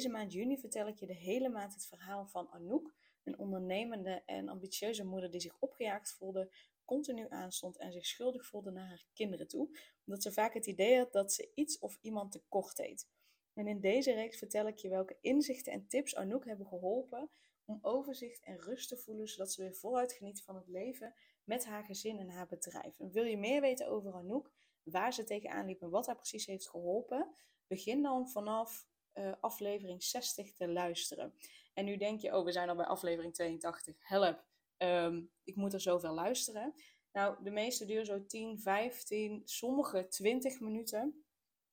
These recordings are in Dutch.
Deze maand juni vertel ik je de hele maand het verhaal van Anouk, een ondernemende en ambitieuze moeder die zich opgejaagd voelde, continu aanstond en zich schuldig voelde naar haar kinderen toe, omdat ze vaak het idee had dat ze iets of iemand tekort deed. En in deze reeks vertel ik je welke inzichten en tips Anouk hebben geholpen om overzicht en rust te voelen, zodat ze weer voluit geniet van het leven met haar gezin en haar bedrijf. En wil je meer weten over Anouk, waar ze tegenaan liep en wat haar precies heeft geholpen? Begin dan vanaf uh, aflevering 60 te luisteren. En nu denk je, oh, we zijn al bij aflevering 82. Help, um, ik moet er zoveel luisteren. Nou, de meeste duren zo 10, 15, sommige 20 minuten.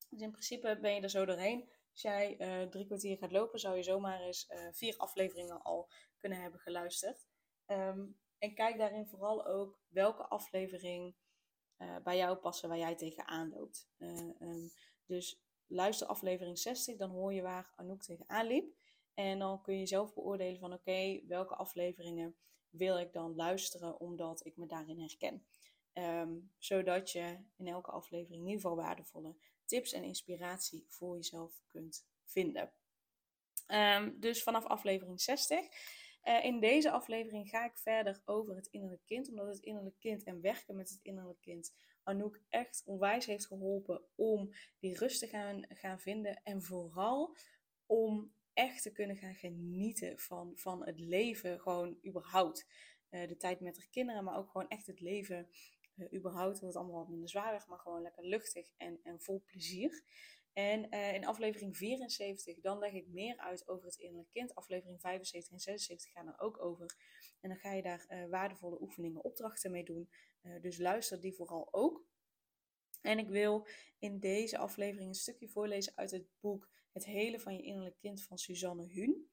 Dus in principe ben je er zo doorheen. Als jij uh, drie kwartier gaat lopen, zou je zomaar eens uh, vier afleveringen al kunnen hebben geluisterd. Um, en kijk daarin vooral ook welke aflevering bij jou passen waar jij tegenaan loopt. Um, dus luister aflevering 60, dan hoor je waar Anouk tegenaan liep. En dan kun je zelf beoordelen van oké, welke afleveringen wil ik dan luisteren omdat ik me daarin herken. Um, zodat je in elke aflevering in ieder geval waardevolle tips en inspiratie voor jezelf kunt vinden. Um, dus vanaf aflevering 60. Uh, in deze aflevering ga ik verder over het innerlijk kind, omdat het innerlijk kind en werken met het innerlijk kind Anouk echt onwijs heeft geholpen om die rust te gaan, gaan vinden. En vooral om echt te kunnen gaan genieten van, van het leven, gewoon überhaupt. Uh, de tijd met haar kinderen, maar ook gewoon echt het leven uh, überhaupt. Het allemaal wat minder zwaar maar gewoon lekker luchtig en, en vol plezier. En uh, in aflevering 74, dan leg ik meer uit over het innerlijk kind. Aflevering 75 en 76 gaan er ook over. En dan ga je daar uh, waardevolle oefeningen, opdrachten mee doen. Uh, dus luister die vooral ook. En ik wil in deze aflevering een stukje voorlezen uit het boek Het Hele van je Innerlijk Kind van Suzanne Huhn.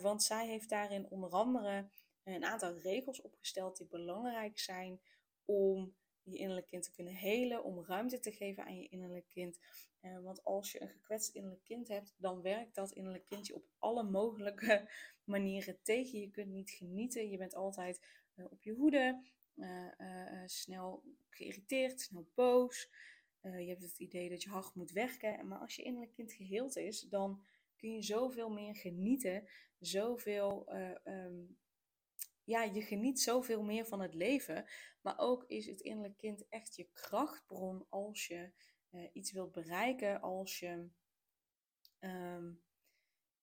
want zij heeft daarin onder andere een aantal regels opgesteld die belangrijk zijn om je innerlijk kind te kunnen helen, om ruimte te geven aan je innerlijk kind. Uh, want als je een gekwetst innerlijk kind hebt, dan werkt dat innerlijk kindje op alle mogelijke manieren tegen. Je kunt niet genieten, je bent altijd uh, op je hoede, uh, snel geïrriteerd, snel boos. je hebt het idee dat je hard moet werken. Maar als je innerlijk kind geheeld is, dan kun je zoveel meer genieten, zoveel um, ja, je geniet zoveel meer van het leven. Maar ook is het innerlijk kind echt je krachtbron als je uh, iets wilt bereiken, als je, um,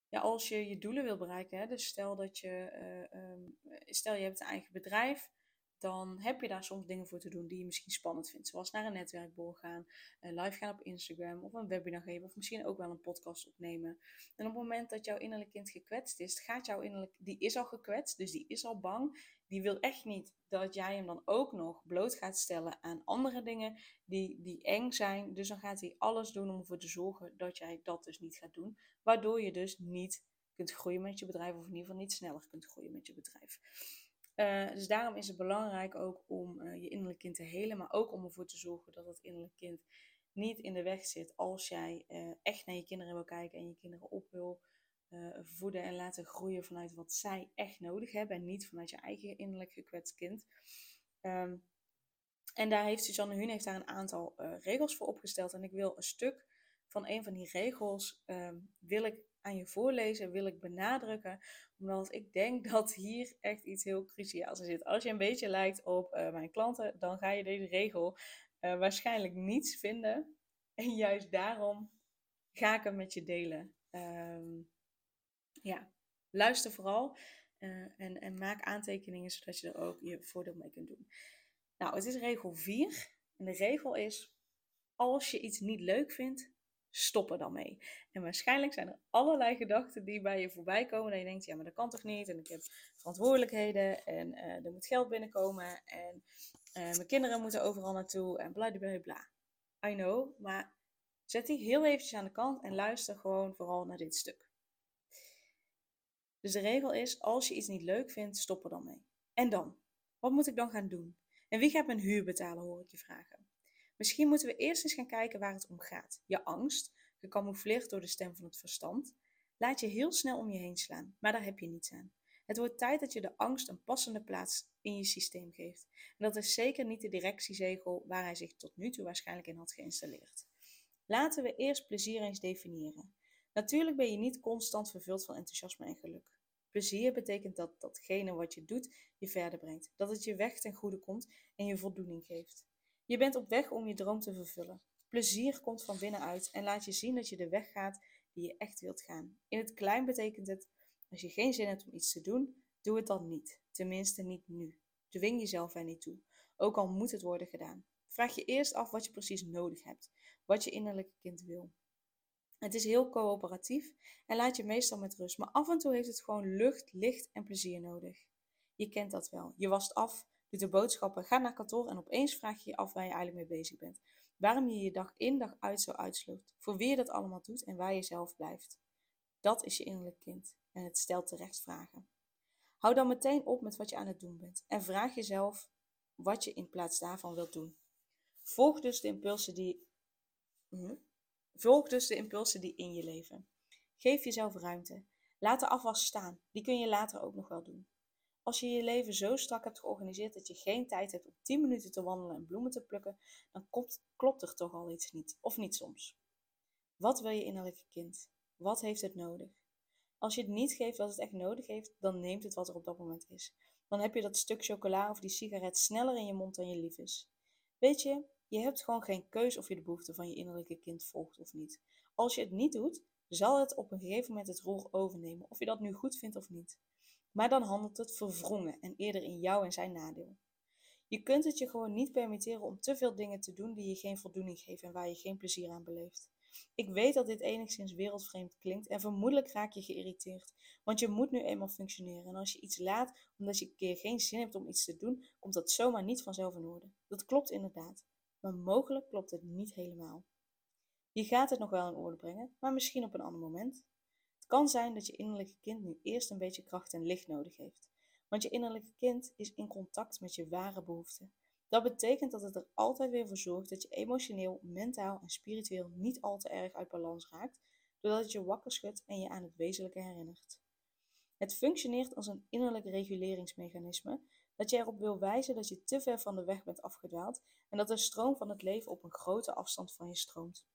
ja, als je je doelen wil bereiken. Hè? Dus stel dat je, uh, um, stel je hebt een eigen bedrijf dan heb je daar soms dingen voor te doen die je misschien spannend vindt. Zoals naar een netwerkborrel gaan, uh, live gaan op Instagram of een webinar geven of misschien ook wel een podcast opnemen. En op het moment dat jouw innerlijk kind gekwetst is, gaat jouw innerlijk, die is al gekwetst, dus die is al bang. Die wil echt niet dat jij hem dan ook nog bloot gaat stellen aan andere dingen die, die eng zijn. Dus dan gaat hij alles doen om ervoor te zorgen dat jij dat dus niet gaat doen. Waardoor je dus niet kunt groeien met je bedrijf of in ieder geval niet sneller kunt groeien met je bedrijf. Uh, dus daarom is het belangrijk ook om uh, je innerlijk kind te helen, maar ook om ervoor te zorgen dat het innerlijk kind niet in de weg zit als jij uh, echt naar je kinderen wil kijken en je kinderen op wil voeden en laten groeien vanuit wat zij echt nodig hebben en niet vanuit je eigen innerlijk gekwetst kind. Um, en daar heeft Suzanne Hun heeft daar een aantal regels voor opgesteld en ik wil een stuk van een van die regels ehm, wil ik aan je voorlezen, wil ik benadrukken. Omdat ik denk dat hier echt iets heel cruciaals zit. Als je een beetje lijkt op uh, mijn klanten, dan ga je deze regel uh, waarschijnlijk niets vinden. En juist daarom ga ik hem met je delen. Um, ja, luister vooral uh, en, en maak aantekeningen zodat je er ook je voordeel mee kunt doen. Nou, het is regel 4. En de regel is: als je iets niet leuk vindt, stop er dan mee. En waarschijnlijk zijn er allerlei gedachten die bij je voorbij komen. Dat je denkt, ja, maar dat kan toch niet? En ik heb verantwoordelijkheden en uh, er moet geld binnenkomen. En uh, mijn kinderen moeten overal naartoe en bla bla bla. I know, maar zet die heel eventjes aan de kant en luister gewoon vooral naar dit stuk. Dus de regel is, als je iets niet leuk vindt, stop er dan mee. En dan? Wat moet ik dan gaan doen? En wie gaat mijn huur betalen, hoor ik je vragen. Misschien moeten we eerst eens gaan kijken waar het om gaat. Je angst, gecamoufleerd door de stem van het verstand, laat je heel snel om je heen slaan, maar daar heb je niets aan. Het wordt tijd dat je de angst een passende plaats in je systeem geeft. En dat is zeker niet de directiezegel waar hij zich tot nu toe waarschijnlijk in had geïnstalleerd. Laten we eerst plezier eens definiëren. Natuurlijk ben je niet constant vervuld van enthousiasme en geluk. Plezier betekent dat datgene wat je doet je verder brengt, dat het je weg ten goede komt en je voldoening geeft. Je bent op weg om je droom te vervullen. Plezier komt van binnenuit en laat je zien dat je de weg gaat die je echt wilt gaan. In het klein betekent het, als je geen zin hebt om iets te doen, doe het dan niet. Tenminste niet nu. Dwing jezelf er niet toe, ook al moet het worden gedaan. Vraag je eerst af wat je precies nodig hebt, wat je innerlijke kind wil. Het is heel coöperatief en laat je meestal met rust, maar af en toe heeft het gewoon lucht, licht en plezier nodig. Je kent dat wel. Je wast af, doet de boodschappen, gaat naar kantoor en opeens vraag je je af waar je eigenlijk mee bezig bent. Waarom je je dag in dag uit zo uitslucht, voor wie je dat allemaal doet en waar je zelf blijft. Dat is je innerlijk kind en het stelt terecht vragen. Hou dan meteen op met wat je aan het doen bent en vraag jezelf wat je in plaats daarvan wilt doen. Volg dus de impulsen die. Hm? Volg dus de impulsen die in je leven. Geef jezelf ruimte. Laat de afwas staan. Die kun je later ook nog wel doen. Als je je leven zo strak hebt georganiseerd dat je geen tijd hebt om 10 minuten te wandelen en bloemen te plukken, dan klopt, er toch al iets niet, of niet soms. Wat wil je innerlijke kind? Wat heeft het nodig? Als je het niet geeft wat het echt nodig heeft, dan neemt het wat er op dat moment is. Dan heb je dat stuk chocola of die sigaret sneller in je mond dan je lief is. Weet je, je hebt gewoon geen keus of je de behoeften van je innerlijke kind volgt of niet. Als je het niet doet, zal het op een gegeven moment het roer overnemen, of je dat nu goed vindt of niet. Maar dan handelt het verwrongen en eerder in jou en zijn nadeel. Je kunt het je gewoon niet permitteren om te veel dingen te doen die je geen voldoening geven en waar je geen plezier aan beleeft. Ik weet dat dit enigszins wereldvreemd klinkt en vermoedelijk raak je geïrriteerd, want je moet nu eenmaal functioneren en als je iets laat omdat je een keer geen zin hebt om iets te doen, komt dat zomaar niet vanzelf in orde. Dat klopt inderdaad, maar mogelijk klopt het niet helemaal. Je gaat het nog wel in orde brengen, maar misschien op een ander moment. Het kan zijn dat je innerlijke kind nu eerst een beetje kracht en licht nodig heeft, want je innerlijke kind is in contact met je ware behoeften. Dat betekent dat het er altijd weer voor zorgt dat je emotioneel, mentaal en spiritueel niet al te erg uit balans raakt, doordat het je wakker schudt en je aan het wezenlijke herinnert. Het functioneert als een innerlijk reguleringsmechanisme dat je erop wil wijzen dat je te ver van de weg bent afgedwaald en dat de stroom van het leven op een grote afstand van je stroomt.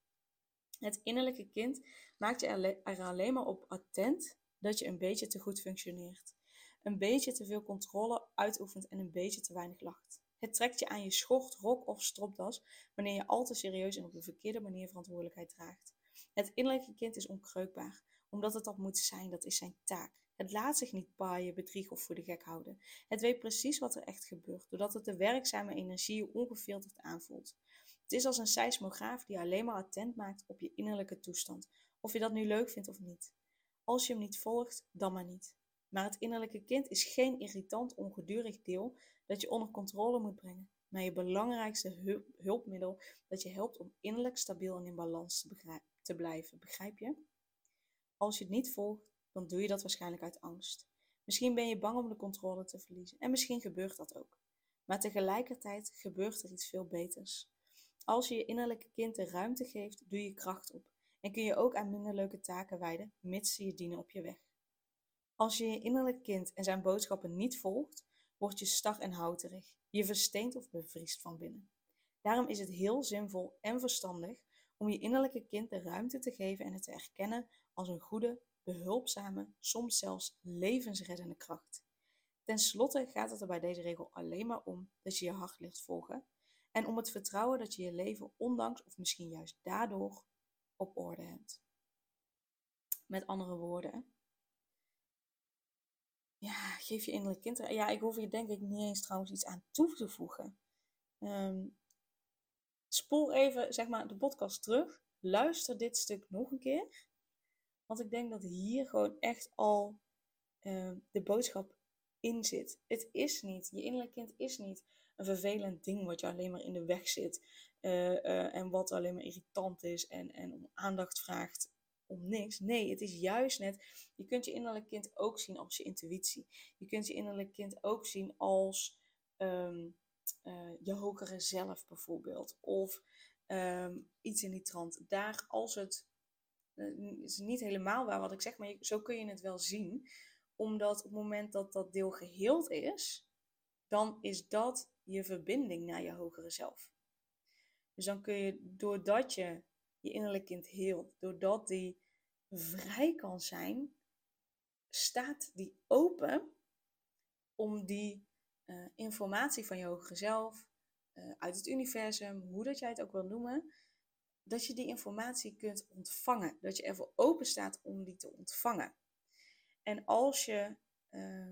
Het innerlijke kind maakt je er alleen maar op attent dat je een beetje te goed functioneert, een beetje te veel controle uitoefent en een beetje te weinig lacht. Het trekt je aan je schort, rok of stropdas wanneer je al te serieus en op de verkeerde manier verantwoordelijkheid draagt. Het innerlijke kind is onkreukbaar, omdat het dat moet zijn, dat is zijn taak. Het laat zich niet paaien, bedriegen of voor de gek houden. Het weet precies wat er echt gebeurt, doordat het de werkzame energie ongefilterd aanvoelt. Het is als een seismograaf die alleen maar attent maakt op je innerlijke toestand, of je dat nu leuk vindt of niet. Als je hem niet volgt, dan maar niet. Maar het innerlijke kind is geen irritant, ongedurig deel dat je onder controle moet brengen, maar je belangrijkste hulpmiddel dat je helpt om innerlijk stabiel en in balans te, te blijven. Begrijp je? Als je het niet volgt, dan doe je dat waarschijnlijk uit angst. Misschien ben je bang om de controle te verliezen en misschien gebeurt dat ook. Maar tegelijkertijd gebeurt er iets veel beters. Als je je innerlijke kind de ruimte geeft, doe je kracht op en kun je ook aan minder leuke taken wijden, mits ze je dienen op je weg. Als je je innerlijk kind en zijn boodschappen niet volgt, word je star en houterig. Je versteent of bevriest van binnen. Daarom is het heel zinvol en verstandig om je innerlijke kind de ruimte te geven en het te erkennen als een goede, behulpzame, soms zelfs levensreddende kracht. Ten slotte gaat het er bij deze regel alleen maar om dat je je hart ligt volgen en om het vertrouwen dat je je leven ondanks of misschien juist daardoor op orde hebt. Met andere woorden, ja, geef je innerlijk kind. Ja, ik hoef hier denk ik niet eens trouwens iets aan toe te voegen. Um, spoel even zeg maar de podcast terug. Luister dit stuk nog een keer. Want ik denk dat hier gewoon echt al ehm, de boodschap in zit. Het is niet, je innerlijk kind is niet een vervelend ding wat je alleen maar in de weg zit. Uh, uh, en wat alleen maar irritant is en, en om aandacht vraagt om niks. Nee, het is juist net, je kunt je innerlijk kind ook zien als je intuïtie. Je kunt je innerlijk kind ook zien als ehm, eh, je hogere zelf bijvoorbeeld. Of ehm, iets in die trant. Daar als het, uh, is niet helemaal waar wat ik zeg, maar zo kun je het wel zien. Omdat op het moment dat dat deel geheeld is, dan is dat je verbinding naar je hogere zelf. Dus dan kun je, doordat je je innerlijk kind heelt, doordat die vrij kan zijn, staat die open om die uh, informatie van je hogere zelf, uh, uit het universum, hoe dat jij het ook wil noemen, dat je die informatie kunt ontvangen. Dat je ervoor open staat om die te ontvangen. En als je uh,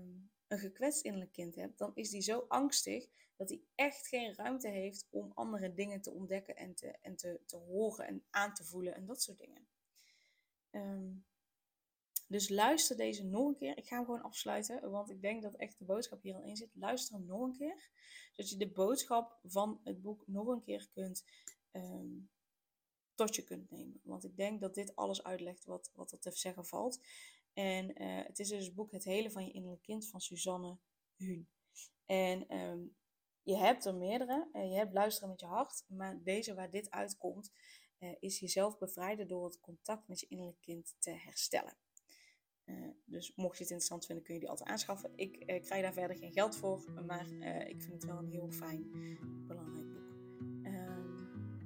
een gekwetst innerlijk kind hebt, dan is die zo angstig dat hij echt geen ruimte heeft om andere dingen te ontdekken en te, en te, te horen en aan te voelen en dat soort dingen. Um, dus luister deze nog een keer. Ik ga hem gewoon afsluiten, want ik denk dat echt de boodschap hier al in zit. Luister hem nog een keer, zodat je de boodschap van het boek nog een keer kunt um, tot je kunt nemen. Want ik denk dat dit alles uitlegt wat, wat er te zeggen valt. En uh, het is dus het boek Het Hele van je Innerlijk Kind van Suzanne Huun. En um, je hebt er meerdere. Uh, je hebt Luisteren met je hart. Maar deze waar dit uitkomt, uh, is jezelf bevrijden door het contact met je innerlijk kind te herstellen. Dus mocht je het interessant vinden, kun je die altijd aanschaffen. Ik krijg daar verder geen geld voor, maar ik vind het wel een heel fijn, belangrijk boek.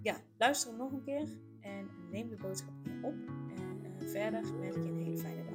Ja, luister hem nog een keer en neem de boodschap op. En verder wens ik je een hele fijne dag.